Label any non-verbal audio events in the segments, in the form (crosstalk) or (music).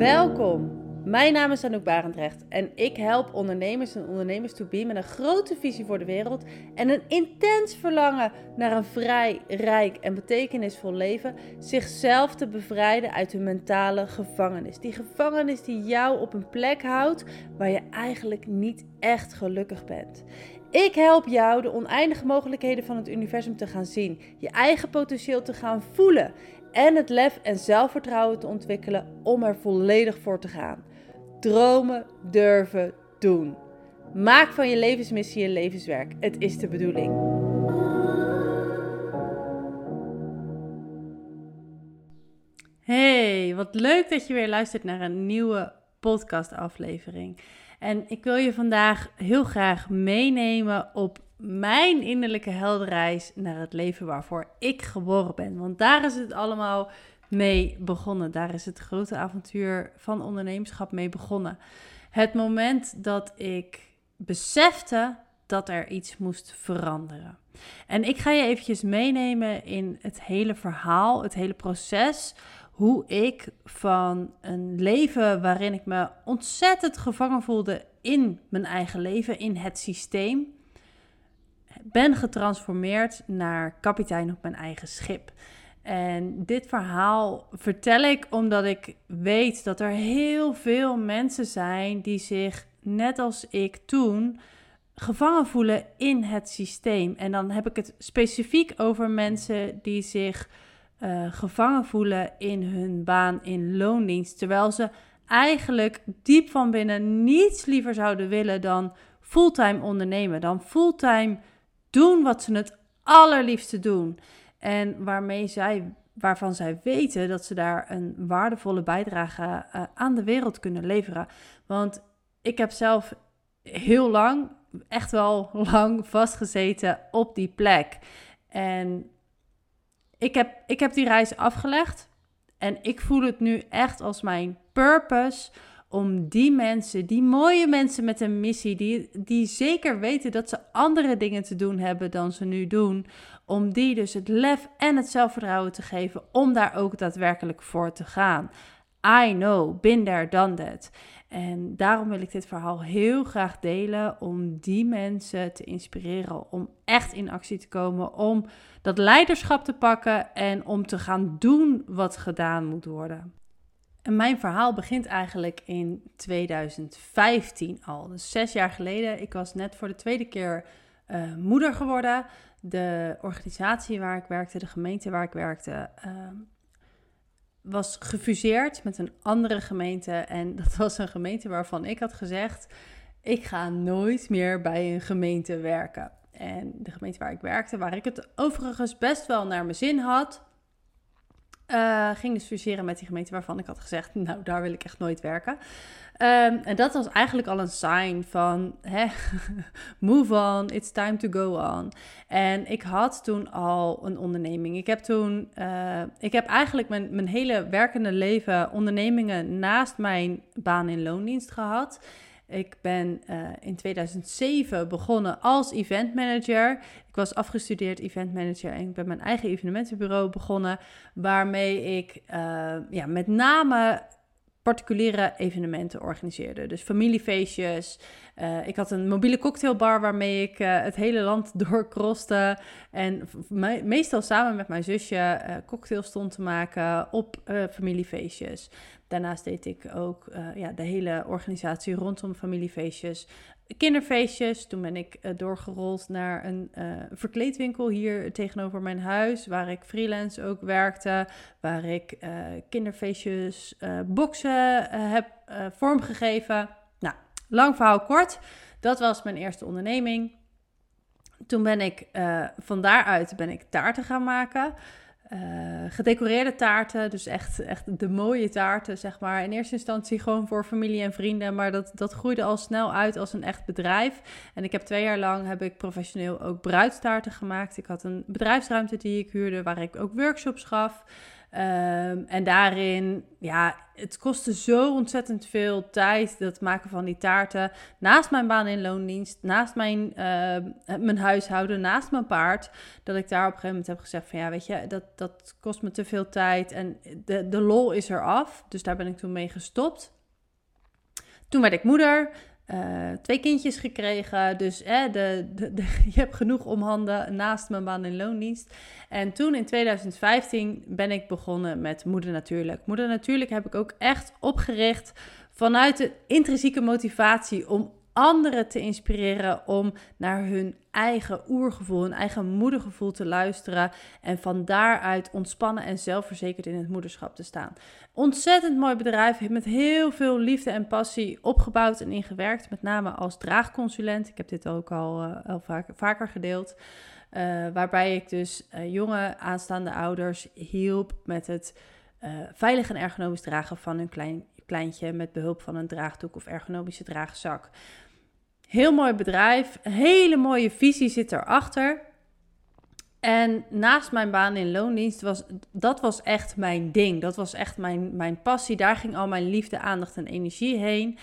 Welkom. Mijn naam is Anouk Barendrecht en ik help ondernemers en ondernemers to be met een grote visie voor de wereld en een intens verlangen naar een vrij, rijk en betekenisvol leven, zichzelf te bevrijden uit hun mentale gevangenis. Die gevangenis die jou op een plek houdt waar je eigenlijk niet echt gelukkig bent. Ik help jou de oneindige mogelijkheden van het universum te gaan zien, je eigen potentieel te gaan voelen en het lef en zelfvertrouwen te ontwikkelen om er volledig voor te gaan. Dromen, durven, doen. Maak van je levensmissie je levenswerk. Het is de bedoeling. Hey, wat leuk dat je weer luistert naar een nieuwe podcastaflevering. En ik wil je vandaag heel graag meenemen op mijn innerlijke helderreis naar het leven waarvoor ik geboren ben. Want daar is het allemaal mee begonnen. Daar is het grote avontuur van ondernemerschap mee begonnen. Het moment dat ik besefte dat er iets moest veranderen. En ik ga je eventjes meenemen in het hele verhaal, het hele proces. Hoe ik van een leven waarin ik me ontzettend gevangen voelde in mijn eigen leven, in het systeem, ben getransformeerd naar kapitein op mijn eigen schip. En dit verhaal vertel ik omdat ik weet dat er heel veel mensen zijn die zich, net als ik toen, gevangen voelen in het systeem. En dan heb ik het specifiek over mensen die zich uh, gevangen voelen in hun baan in loondienst. Terwijl ze eigenlijk diep van binnen niets liever zouden willen dan fulltime ondernemen, dan fulltime doen wat ze het allerliefste doen. En waarmee zij, waarvan zij weten dat ze daar een waardevolle bijdrage uh, aan de wereld kunnen leveren. Want ik heb zelf heel lang, echt wel lang vastgezeten op die plek. En ik heb, ik heb die reis afgelegd. En ik voel het nu echt als mijn purpose om die mensen, die mooie mensen met een missie, die, die zeker weten dat ze andere dingen te doen hebben dan ze nu doen, om die dus het lef en het zelfvertrouwen te geven om daar ook daadwerkelijk voor te gaan. I know, been there, done that. En daarom wil ik dit verhaal heel graag delen om die mensen te inspireren om echt in actie te komen, om dat leiderschap te pakken en om te gaan doen wat gedaan moet worden. En mijn verhaal begint eigenlijk in 2015 al. Dus zes jaar geleden. Ik was net voor de tweede keer uh, moeder geworden. De organisatie waar ik werkte, de gemeente waar ik werkte, uh, was gefuseerd met een andere gemeente. En (laughs) dat was een gemeente waarvan ik had gezegd: ik ga nooit meer bij een gemeente werken. En de gemeente waar ik werkte, waar ik het overigens best wel naar mijn zin had, uh, ging dus fuseren met die gemeente waarvan ik had gezegd, (laughs) nou, daar wil ik echt nooit werken. Um, en dat was eigenlijk al een sign van, hè, (laughs) move on, it's time to go on. En ik had toen al een onderneming. Ik heb toen, uh, ik heb eigenlijk mijn, mijn hele werkende leven ondernemingen naast mijn baan in loondienst gehad. Ik ben uh, in 2007 begonnen als event manager. Ik was afgestudeerd event manager en ik ben mijn eigen evenementenbureau begonnen. Waarmee ik uh, ja, met name particuliere evenementen organiseerde. Dus familiefeestjes. Uh, ik had een mobiele cocktailbar waarmee ik uh, het hele land (laughs) doorkroste. En me meestal samen met mijn zusje uh, cocktails stond te maken op familiefeestjes. Daarnaast deed ik ook ja, de hele organisatie rondom familiefeestjes. Kinderfeestjes. Toen ben ik doorgerold naar een verkleedwinkel hier tegenover mijn huis. Waar ik freelance ook werkte. Waar ik kinderfeestjes, boksen heb vormgegeven. Nou, Lang verhaal kort, dat was mijn eerste onderneming. Toen ben ik uh, van daaruit ben ik taarten gaan maken. Uh, gedecoreerde taarten, dus echt, echt de mooie taarten, zeg maar. In eerste instantie gewoon voor familie en vrienden, maar dat, dat groeide al snel uit als een echt bedrijf. En ik heb twee jaar lang heb ik professioneel ook bruidstaarten gemaakt. Ik had een bedrijfsruimte die ik huurde, waar ik ook workshops gaf. Ehm, en daarin, ja, het kostte zo ontzettend veel tijd, dat maken van die taarten. Naast mijn baan in loondienst, naast mijn, ehm, mijn huishouden, naast mijn paard. Dat ik daar op een gegeven moment heb gezegd van, ja, weet je, dat, dat kost me te veel tijd. En de, de lol is er af, dus daar ben ik toen mee gestopt. Toen werd ik moeder. Uh, twee kindjes gekregen. Dus eh, de, de, (laughs) je hebt genoeg om handen naast mijn baan in loondienst. En toen in 2015 ben ik begonnen met Moeder Natuurlijk. Moeder Natuurlijk heb ik ook echt opgericht vanuit de intrinsieke motivatie om anderen te inspireren om naar hun eigen oergevoel, hun eigen moedergevoel te luisteren en van daaruit ontspannen en zelfverzekerd in het moederschap te staan. Ontzettend mooi bedrijf, met heel veel liefde en passie opgebouwd en ingewerkt, met name als draagconsulent. Ik heb dit ook al, uh, al vaker, vaker gedeeld. Uh, waarbij ik dus uh, jonge aanstaande ouders hielp met het veilig en ergonomisch dragen van hun klein, kleintje met behulp van een draagdoek of ergonomische draagzak. Heel mooi bedrijf, hele mooie visie zit erachter. En naast mijn baan in loondienst was dat was echt mijn ding. Dat was echt mijn, mijn passie. Daar ging al mijn liefde, aandacht en energie heen.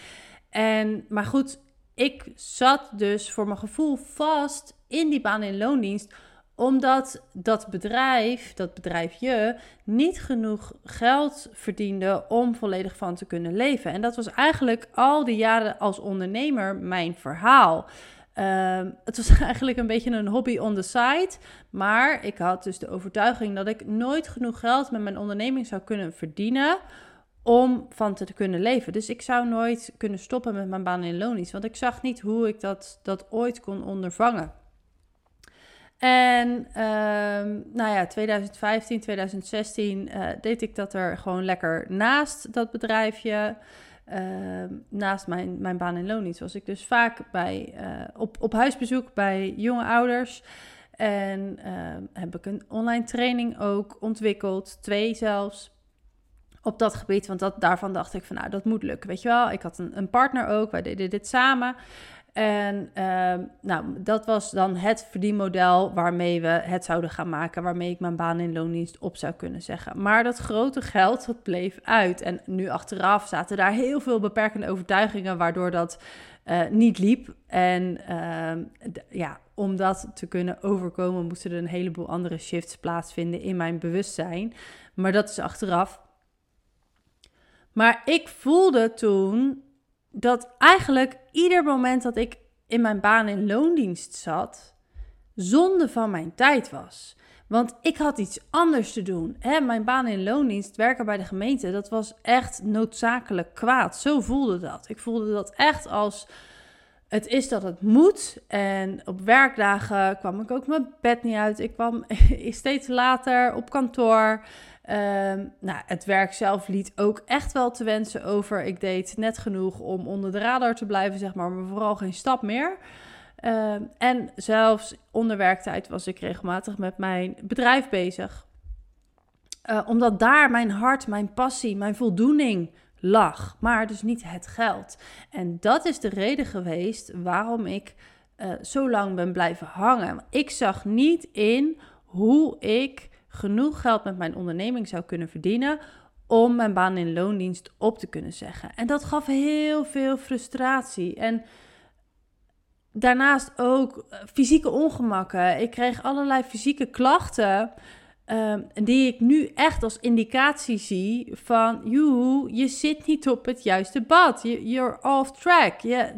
En, maar goed, ik zat dus voor mijn gevoel vast in die baan in loondienst omdat dat bedrijf, dat bedrijfje, niet genoeg geld verdiende om volledig van te kunnen leven. En dat was eigenlijk al die jaren als ondernemer mijn verhaal. Ehm, het was (laughs) eigenlijk een beetje een hobby on the side. Maar ik had dus de overtuiging dat ik nooit genoeg geld met mijn onderneming zou kunnen verdienen om van te kunnen leven. Dus ik zou nooit kunnen stoppen met mijn baan in loondienst. Want ik zag niet hoe ik dat, dat ooit kon ondervangen. En um, nou ja, 2015, 2016 uh, deed ik dat er gewoon lekker naast dat bedrijfje. Uh, naast mijn, mijn baan in loondienst was ik dus vaak bij, uh, op, op huisbezoek bij jonge ouders. En ehm, heb ik een online training ook ontwikkeld, twee zelfs, op dat gebied. Want dat, daarvan dacht ik van nou, dat moet lukken, weet je wel. Ik had een, een partner ook, wij deden dit samen. En uh, nou, dat was dan het verdienmodel waarmee we het zouden gaan maken, waarmee ik mijn baan in loondienst op zou kunnen zeggen. Maar dat grote geld, dat bleef uit. En nu achteraf zaten daar heel veel beperkende overtuigingen, waardoor dat uh, niet liep. En uh, ja, om dat te kunnen overkomen, moesten er een heleboel andere shifts plaatsvinden in mijn bewustzijn. Maar dat is achteraf. Maar ik voelde toen dat eigenlijk ieder moment dat ik in mijn baan in loondienst zat, zonde van mijn tijd was. Want ik had iets anders te doen. Hè, mijn baan in loondienst, werken bij de gemeente, dat was echt noodzakelijk kwaad. Zo voelde dat. Ik voelde dat echt als het is dat het moet. En op werkdagen kwam ik ook mijn bed niet uit. Ik kwam (laughs) steeds later op kantoor. Um, nou, het werk zelf liet ook echt wel te wensen over. Ik deed net genoeg om onder de radar te blijven, zeg maar, maar vooral geen stap meer. Um, en zelfs onder werktijd was ik regelmatig met mijn bedrijf bezig. Uh, omdat daar mijn hart, mijn passie, mijn voldoening lag, maar dus niet het geld. En dat is de reden geweest waarom ik uh, zo lang ben blijven hangen. Ik zag niet in hoe ik genoeg geld met mijn onderneming zou kunnen verdienen om mijn baan in loondienst op te kunnen zeggen. En dat gaf heel veel frustratie. En daarnaast ook eh, fysieke ongemakken. Ik kreeg allerlei fysieke klachten. Um, die ik nu echt als indicatie zie van, joe, je zit niet op het juiste pad. You're off track. Je,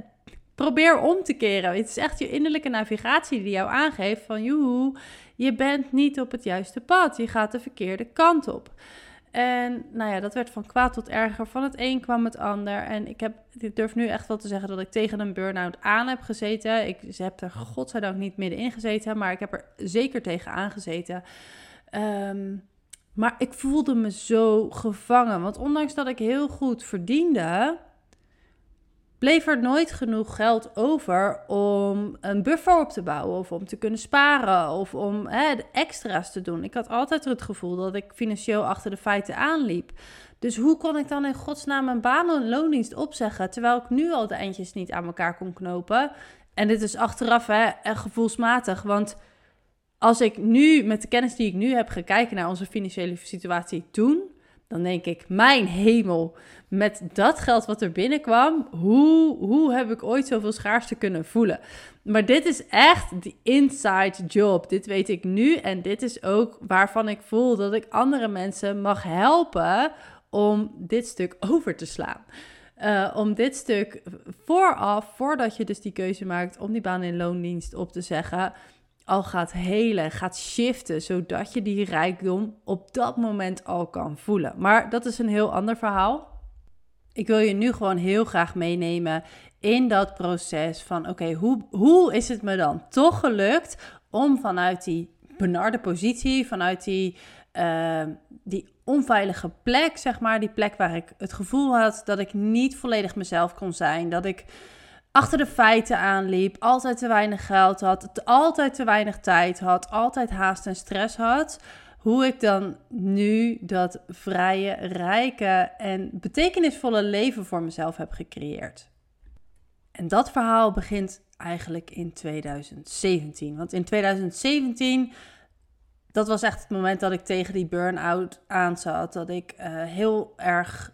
probeer om te keren. Het is echt je innerlijke navigatie die jou aangeeft van, joe, je bent niet op het juiste pad. Je gaat de verkeerde kant op. En nou ja, dat werd van kwaad tot erger. Van het een kwam het ander. En ik, heb, ik durf nu echt wel te zeggen dat ik tegen een burn-out aan heb gezeten. Ik heb er godzijdank niet middenin gezeten, maar ik heb er zeker tegen aangezeten. Um, maar ik voelde me zo gevangen. Want ondanks dat ik heel goed verdiende, bleef er nooit genoeg geld over om een buffer op te bouwen of om te kunnen sparen of om hè, de extra's te doen. Ik had altijd het gevoel dat ik financieel achter de feiten aanliep. Dus hoe kon ik dan in godsnaam een baan en loondienst opzeggen terwijl ik nu al de eindjes niet aan elkaar kon knopen? En dit is achteraf hè, gevoelsmatig, want als ik nu met de kennis die ik nu heb gekeken naar onze financiële situatie toen, dan denk ik, mijn hemel, met dat geld wat er binnenkwam, hoe, hoe heb ik ooit zoveel schaarste kunnen voelen? Maar dit is echt de inside job. Dit weet ik nu en dit is ook waarvan ik voel dat ik andere mensen mag helpen om dit stuk over te slaan. Uh, om dit stuk vooraf, voordat je dus die keuze maakt om die baan in loondienst op te zeggen, al gaat helen, gaat shiften, zodat je die rijkdom op dat moment al kan voelen. Maar dat is een heel ander verhaal. Ik wil je nu gewoon heel graag meenemen in dat proces van oké, hoe, hoe is het me dan toch gelukt om vanuit die benarde positie, vanuit die, uh, die onveilige plek, zeg maar, die plek waar ik het gevoel had dat ik niet volledig mezelf kon zijn, dat ik achter de feiten aanliep, altijd te weinig geld had, altijd te weinig tijd had, altijd haast en stress had. Hoe ik dan nu dat vrije, rijke en betekenisvolle leven voor mezelf heb gecreëerd. En dat verhaal begint eigenlijk in 2017. Want in 2017, dat was echt het moment dat ik tegen die burn-out aan zat. Dat ik uh, heel erg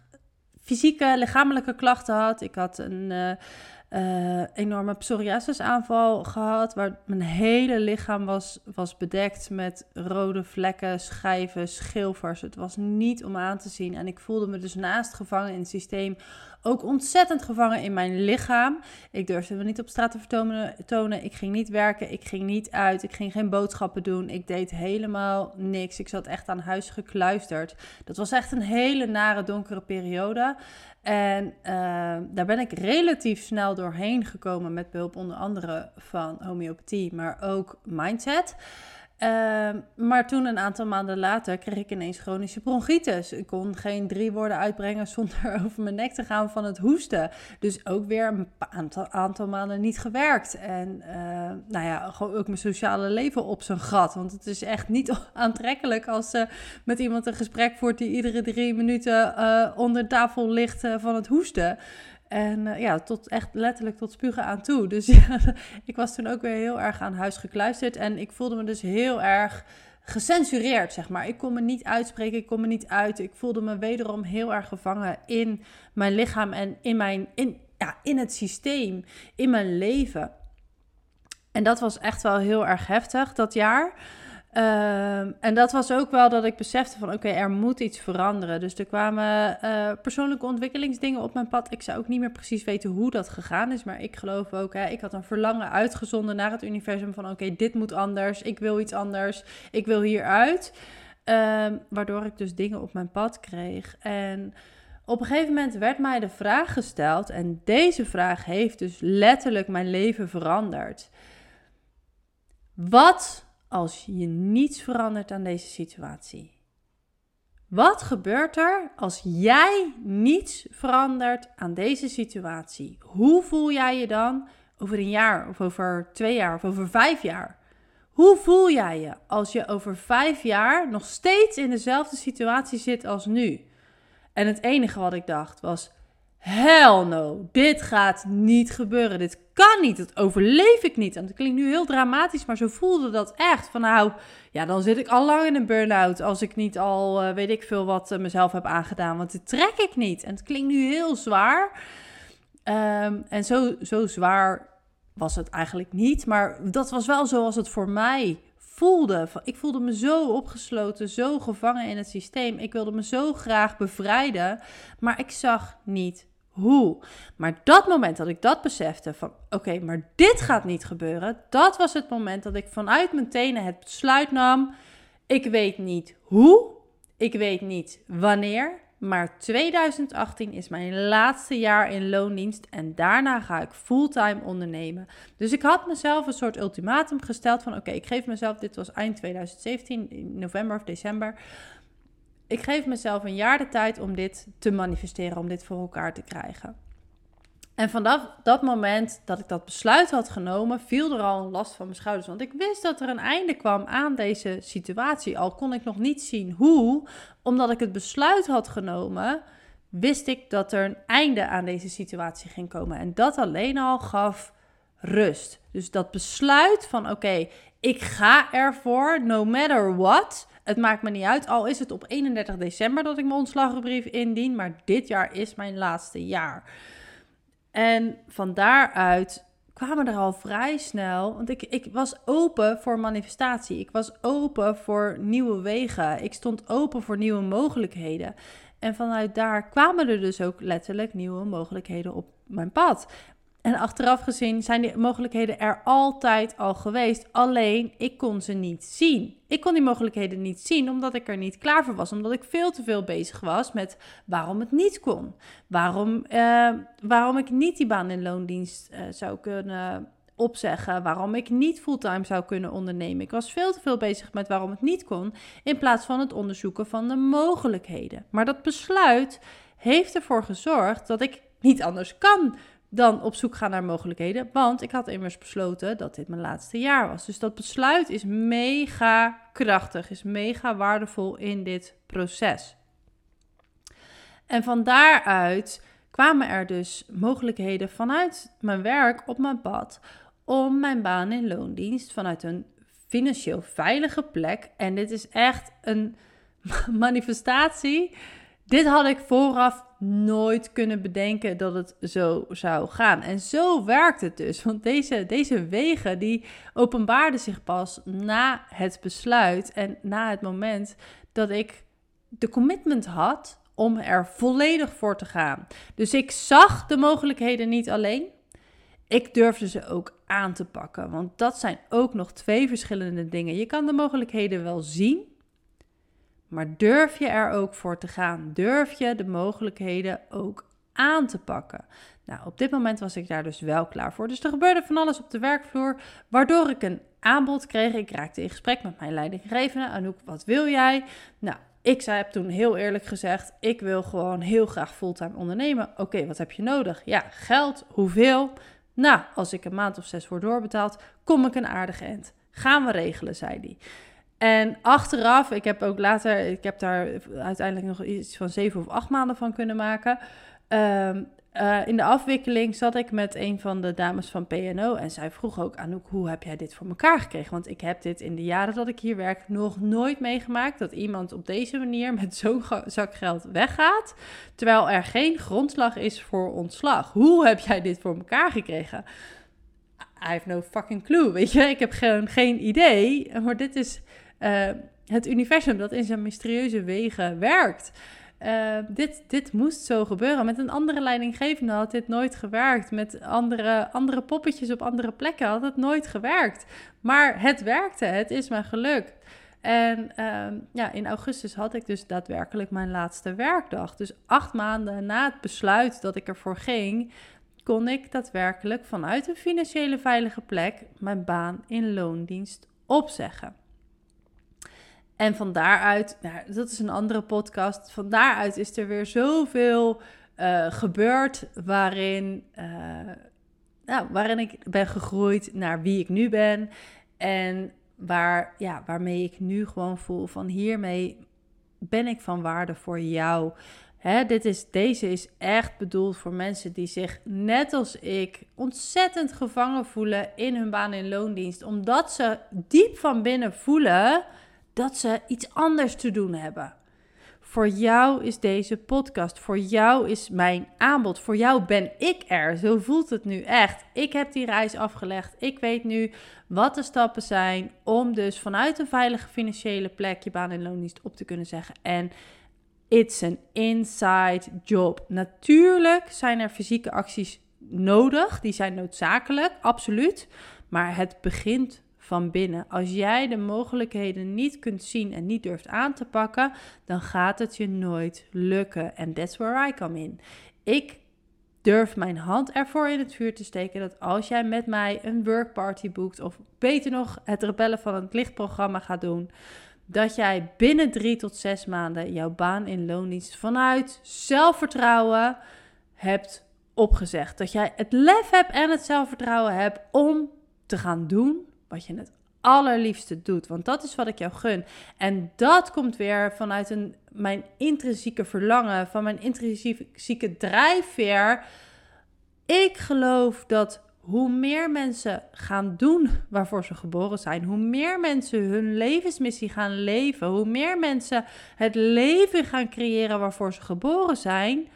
fysieke, lichamelijke klachten had. Ik had een. Uh, uh, enorme psoriasisaanval gehad, waar mijn hele lichaam was, was bedekt met rode vlekken, schijven, schilfers. Het was niet om aan te zien. En ik voelde me dus naast gevangen in het systeem ook ontzettend gevangen in mijn lichaam. Ik durfde me niet op straat te vertonen. Tonen. Ik ging niet werken. Ik ging niet uit. Ik ging geen boodschappen doen. Ik deed helemaal niks. Ik zat echt aan huis gekluisterd. Dat was echt een hele nare, donkere periode. En uh, daar ben ik relatief snel doorheen gekomen met behulp onder andere van homeopathie, maar ook mindset. Ehm, maar toen, een aantal maanden later, kreeg ik ineens chronische bronchitis. Ik kon geen drie woorden uitbrengen zonder (laughs) over mijn nek te gaan van het hoesten. Dus ook weer een aantal, maanden niet gewerkt. En uh, nou ja, gewoon ook mijn sociale leven op zijn gat. Want het is echt niet (laughs) aantrekkelijk als ze met iemand een gesprek voert die iedere drie minuten uh, onder tafel ligt uh, van het hoesten. En uh, ja, tot echt letterlijk tot spugen aan toe. (laughs) Dus ja, ik was toen ook weer heel erg aan huis gekluisterd. En ik voelde me dus heel erg gecensureerd, zeg maar. Ik kon me niet uitspreken, ik kon me niet uit. Ik voelde me wederom heel erg gevangen in mijn lichaam en in, mijn, in, ja, in het systeem, in mijn leven. En dat was echt wel heel erg heftig dat jaar. Ehm, en dat was ook wel dat ik besefte van oké, er moet iets veranderen. Dus er kwamen uh, persoonlijke ontwikkelingsdingen op mijn pad. Ik zou ook niet meer precies weten hoe dat gegaan is. Maar ik geloof ook, hè, ik had een verlangen uitgezonden naar het universum van oké, dit moet anders. Ik wil iets anders. Ik wil hieruit. Um, waardoor ik dus dingen op mijn pad kreeg. En op een gegeven moment werd mij de vraag gesteld. En deze vraag heeft dus letterlijk mijn leven veranderd. Wat als je niets verandert aan deze situatie? Wat gebeurt er als jij niets verandert aan deze situatie? Hoe voel jij je dan over een jaar of over twee jaar of over vijf jaar? Hoe voel jij je als je over vijf jaar nog steeds in dezelfde situatie zit als nu? En het enige wat ik dacht was: hell no, dit gaat niet gebeuren. Dit kan niet, dat overleef ik niet. En dat klinkt nu heel dramatisch, maar zo voelde dat echt. Van nou, ja, dan zit ik al lang in een burn-out als ik niet al uh, weet ik veel wat uh, mezelf heb aangedaan. Want dit trek ik niet. En het klinkt nu heel zwaar. Um, en zo, zo zwaar was het eigenlijk niet. Maar dat was wel zoals het voor mij voelde. Ik voelde me zo opgesloten, zo gevangen in het systeem. Ik wilde me zo graag bevrijden, maar ik zag niet hoe. Maar dat moment dat ik dat besefte van oké, maar dit gaat niet gebeuren, dat was het moment dat ik vanuit mijn tenen het besluit nam. Ik weet niet hoe, ik weet niet wanneer, maar 2018 is mijn laatste jaar in loondienst en daarna ga ik fulltime ondernemen. Dus ik had mezelf een soort ultimatum gesteld van oké, ik geef mezelf, dit was eind 2017, in november of december ik geef mezelf een jaar de tijd om dit te manifesteren, om dit voor elkaar te krijgen. En vanaf dat moment dat ik dat besluit had genomen, viel er al een last van mijn schouders. Want ik wist dat er een einde kwam aan deze situatie. Al kon ik nog niet zien hoe, omdat ik het besluit had genomen, wist ik dat er een einde aan deze situatie ging komen. En dat alleen al gaf rust. Dus dat besluit van oké, ik ga ervoor, no matter what. Het maakt me niet uit, al is het op 31 december dat ik mijn ontslagbrief indien, maar dit jaar is mijn laatste jaar. En van daaruit kwamen er al vrij snel, want ik, ik was open voor manifestatie. Ik was open voor nieuwe wegen. Ik stond open voor nieuwe mogelijkheden. En vanuit daar kwamen er dus ook letterlijk nieuwe mogelijkheden op mijn pad. En achteraf gezien zijn die mogelijkheden er altijd al geweest. Alleen ik kon ze niet zien. Ik kon die mogelijkheden niet zien omdat ik er niet klaar voor was. Omdat ik veel te veel bezig was met waarom het niet kon. Waarom, uh, waarom ik niet die baan in loondienst uh, zou kunnen opzeggen. Waarom ik niet fulltime zou kunnen ondernemen. Ik was veel te veel bezig met waarom het niet kon. In plaats van het onderzoeken van de mogelijkheden. Maar dat besluit heeft ervoor gezorgd dat ik niet anders kan dan op zoek gaan naar mogelijkheden. Want ik had immers besloten dat dit mijn laatste jaar was. Dus dat besluit is mega krachtig, is mega waardevol in dit proces. En van daaruit kwamen er dus mogelijkheden vanuit mijn werk op mijn pad om mijn baan in loondienst vanuit een financieel veilige plek. En dit is echt een (laughs) manifestatie. Dit had ik vooraf nooit kunnen bedenken dat het zo zou gaan. En zo werkt het dus. Want deze, deze wegen die openbaarden zich pas na het besluit en na het moment dat ik de commitment had om er volledig voor te gaan. Dus ik zag de mogelijkheden niet alleen. Ik durfde ze ook aan te pakken. Want dat zijn ook nog twee verschillende dingen. Je kan de mogelijkheden wel zien. Maar durf je er ook voor te gaan? Durf je de mogelijkheden ook aan te pakken? Nou, op dit moment was ik daar dus wel klaar voor. Dus er gebeurde van alles op de werkvloer, waardoor ik een aanbod kreeg. Ik raakte in gesprek met mijn leidinggevende. Anouk, wat wil jij? Nou, ik zei, heb toen heel eerlijk gezegd, ik wil gewoon heel graag fulltime ondernemen. Oké, wat heb je nodig? Ja, geld. Hoeveel? Nou, als ik een maand of zes word doorbetaald, kom ik een aardige end. Gaan we regelen, zei hij. En achteraf, ik heb ook later, ik heb daar uiteindelijk nog iets van zeven of acht maanden van kunnen maken. Ehm, eh, in de afwikkeling zat ik met een van de dames van PNO en zij vroeg ook aan hoe heb jij dit voor elkaar gekregen? Want ik heb dit in de jaren dat ik hier werk nog nooit meegemaakt dat iemand op deze manier met zo'n zak geld weggaat, terwijl er geen grondslag is voor ontslag. Hoe heb jij dit voor elkaar gekregen? I have no fucking clue, weet je. Ik heb geen idee, maar dit is uh, het universum dat in zijn mysterieuze wegen werkt. Uh, dit, dit moest zo gebeuren. Met een andere leidinggevende had dit nooit gewerkt. Met andere, andere poppetjes op andere plekken had het nooit gewerkt. Maar het werkte, het is me gelukt. En uh, ja, in augustus had ik dus daadwerkelijk mijn laatste werkdag. Dus acht maanden na het besluit dat ik ervoor ging, kon ik daadwerkelijk vanuit een financiële veilige plek mijn baan in loondienst opzeggen. En van daaruit, nou, dat is een andere podcast. Van daaruit is er weer zoveel uh, gebeurd waarin, uh, nou, waarin ik ben gegroeid naar wie ik nu ben. En waar, ja, waarmee ik nu gewoon voel van hiermee ben ik van waarde voor jou. Hè, dit is, deze is echt bedoeld voor mensen die zich, net als ik, ontzettend gevangen voelen in hun baan in loondienst. Omdat ze diep van binnen voelen dat ze iets anders te doen hebben. Voor jou is deze podcast, voor jou is mijn aanbod, voor jou ben ik er. Zo voelt het nu echt. Ik heb die reis afgelegd. Ik weet nu wat de stappen zijn om dus vanuit een veilige financiële plek je baan en loondienst op te kunnen zeggen. En it's an inside job. Natuurlijk zijn er fysieke acties nodig, die zijn noodzakelijk, absoluut. Maar het begint van binnen. Als jij de mogelijkheden niet kunt zien en niet durft aan te pakken, dan gaat het je nooit lukken. En that's where I come in. Ik durf mijn hand ervoor in het vuur te steken dat als jij met mij een workparty boekt, of beter nog het rebellen van het lichtprogramma gaat doen, dat jij binnen drie tot zes maanden jouw baan in loondienst vanuit zelfvertrouwen hebt opgezegd. Dat jij het lef hebt en het zelfvertrouwen hebt om te gaan doen wat je het allerliefste doet. Want dat is wat ik jou gun. En dat komt weer vanuit een, mijn intrinsieke verlangen, van mijn intrinsieke drijfveer. Ik geloof dat hoe meer mensen gaan doen waarvoor ze geboren zijn, hoe meer mensen hun levensmissie gaan leven, hoe meer mensen het leven gaan creëren waarvoor ze geboren zijn,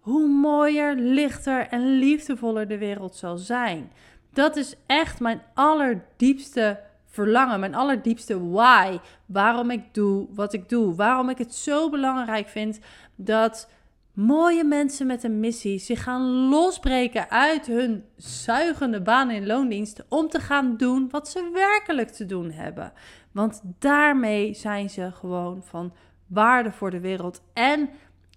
hoe mooier, lichter en liefdevoller de wereld zal zijn. Dat is echt mijn allerdiepste verlangen, mijn allerdiepste why. Waarom ik doe wat ik doe. Waarom ik het zo belangrijk vind dat mooie mensen met een missie zich gaan losbreken uit hun zuigende baan in loondienst om te gaan doen wat ze werkelijk te doen hebben. Want daarmee zijn ze gewoon van waarde voor de wereld en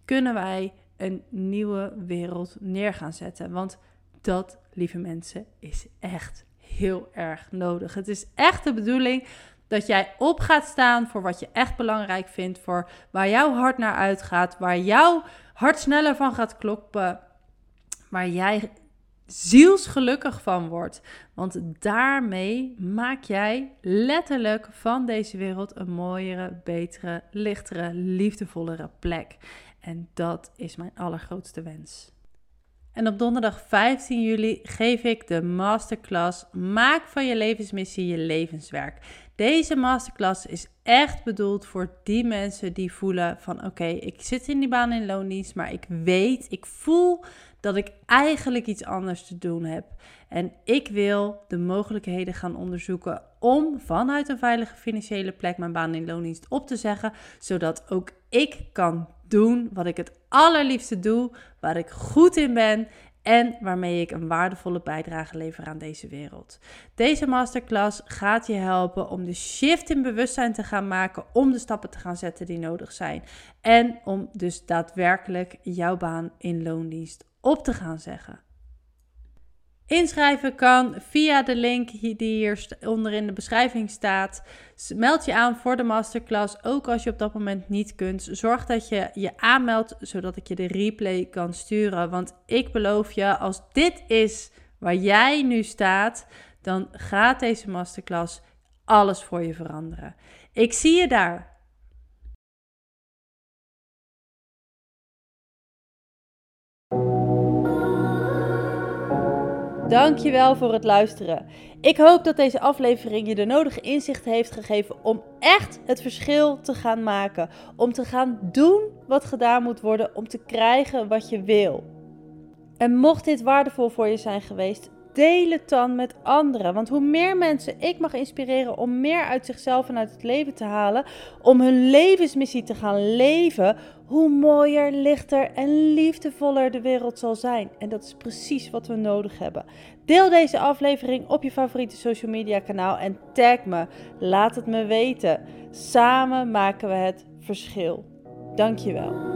kunnen wij een nieuwe wereld neer gaan zetten. Want dat, lieve mensen, is echt heel erg nodig. Het is echt de bedoeling dat jij op gaat staan voor wat je echt belangrijk vindt, voor waar jouw hart naar uitgaat, waar jouw hart sneller van gaat kloppen, waar jij zielsgelukkig van wordt. Want daarmee maak jij letterlijk van deze wereld een mooiere, betere, lichtere, liefdevollere plek. En dat is mijn allergrootste wens. En op donderdag 15 juli geef ik de masterclass Maak van je levensmissie je levenswerk. Deze masterclass is echt bedoeld voor die mensen die voelen van oké, ik zit in die baan in loondienst, maar ik weet, ik voel dat ik eigenlijk iets anders te doen heb. En ik wil de mogelijkheden gaan onderzoeken om vanuit een veilige financiële plek mijn baan in loondienst op te zeggen, zodat ook ik kan doen wat ik het allerliefste doe, waar ik goed in ben en waarmee ik een waardevolle bijdrage lever aan deze wereld. Deze masterclass gaat je helpen om de shift in bewustzijn te gaan maken, om de stappen te gaan zetten die nodig zijn en om dus daadwerkelijk jouw baan in loondienst op te gaan zeggen. Inschrijven kan via de link die hier onder in de beschrijving staat. Meld je aan voor de masterclass, ook als je op dat moment niet kunt. Zorg dat je je aanmeldt, zodat ik je de replay kan sturen. Want ik beloof je, als dit is waar jij nu staat, dan gaat deze masterclass alles voor je veranderen. Ik zie je daar. Dankjewel voor het luisteren. Ik hoop dat deze aflevering je de nodige inzichten heeft gegeven om echt het verschil te gaan maken. Om te gaan doen wat gedaan moet worden om te krijgen wat je wil. En mocht dit waardevol voor je zijn geweest, deel het dan met anderen. Want hoe meer mensen ik mag inspireren om meer uit zichzelf en uit het leven te halen, om hun levensmissie te gaan leven, hoe mooier, lichter en liefdevoller de wereld zal zijn. En dat is precies wat we nodig hebben. Deel deze aflevering op je favoriete social media kanaal en tag me. Laat het me weten. Samen maken we het verschil. Dankjewel.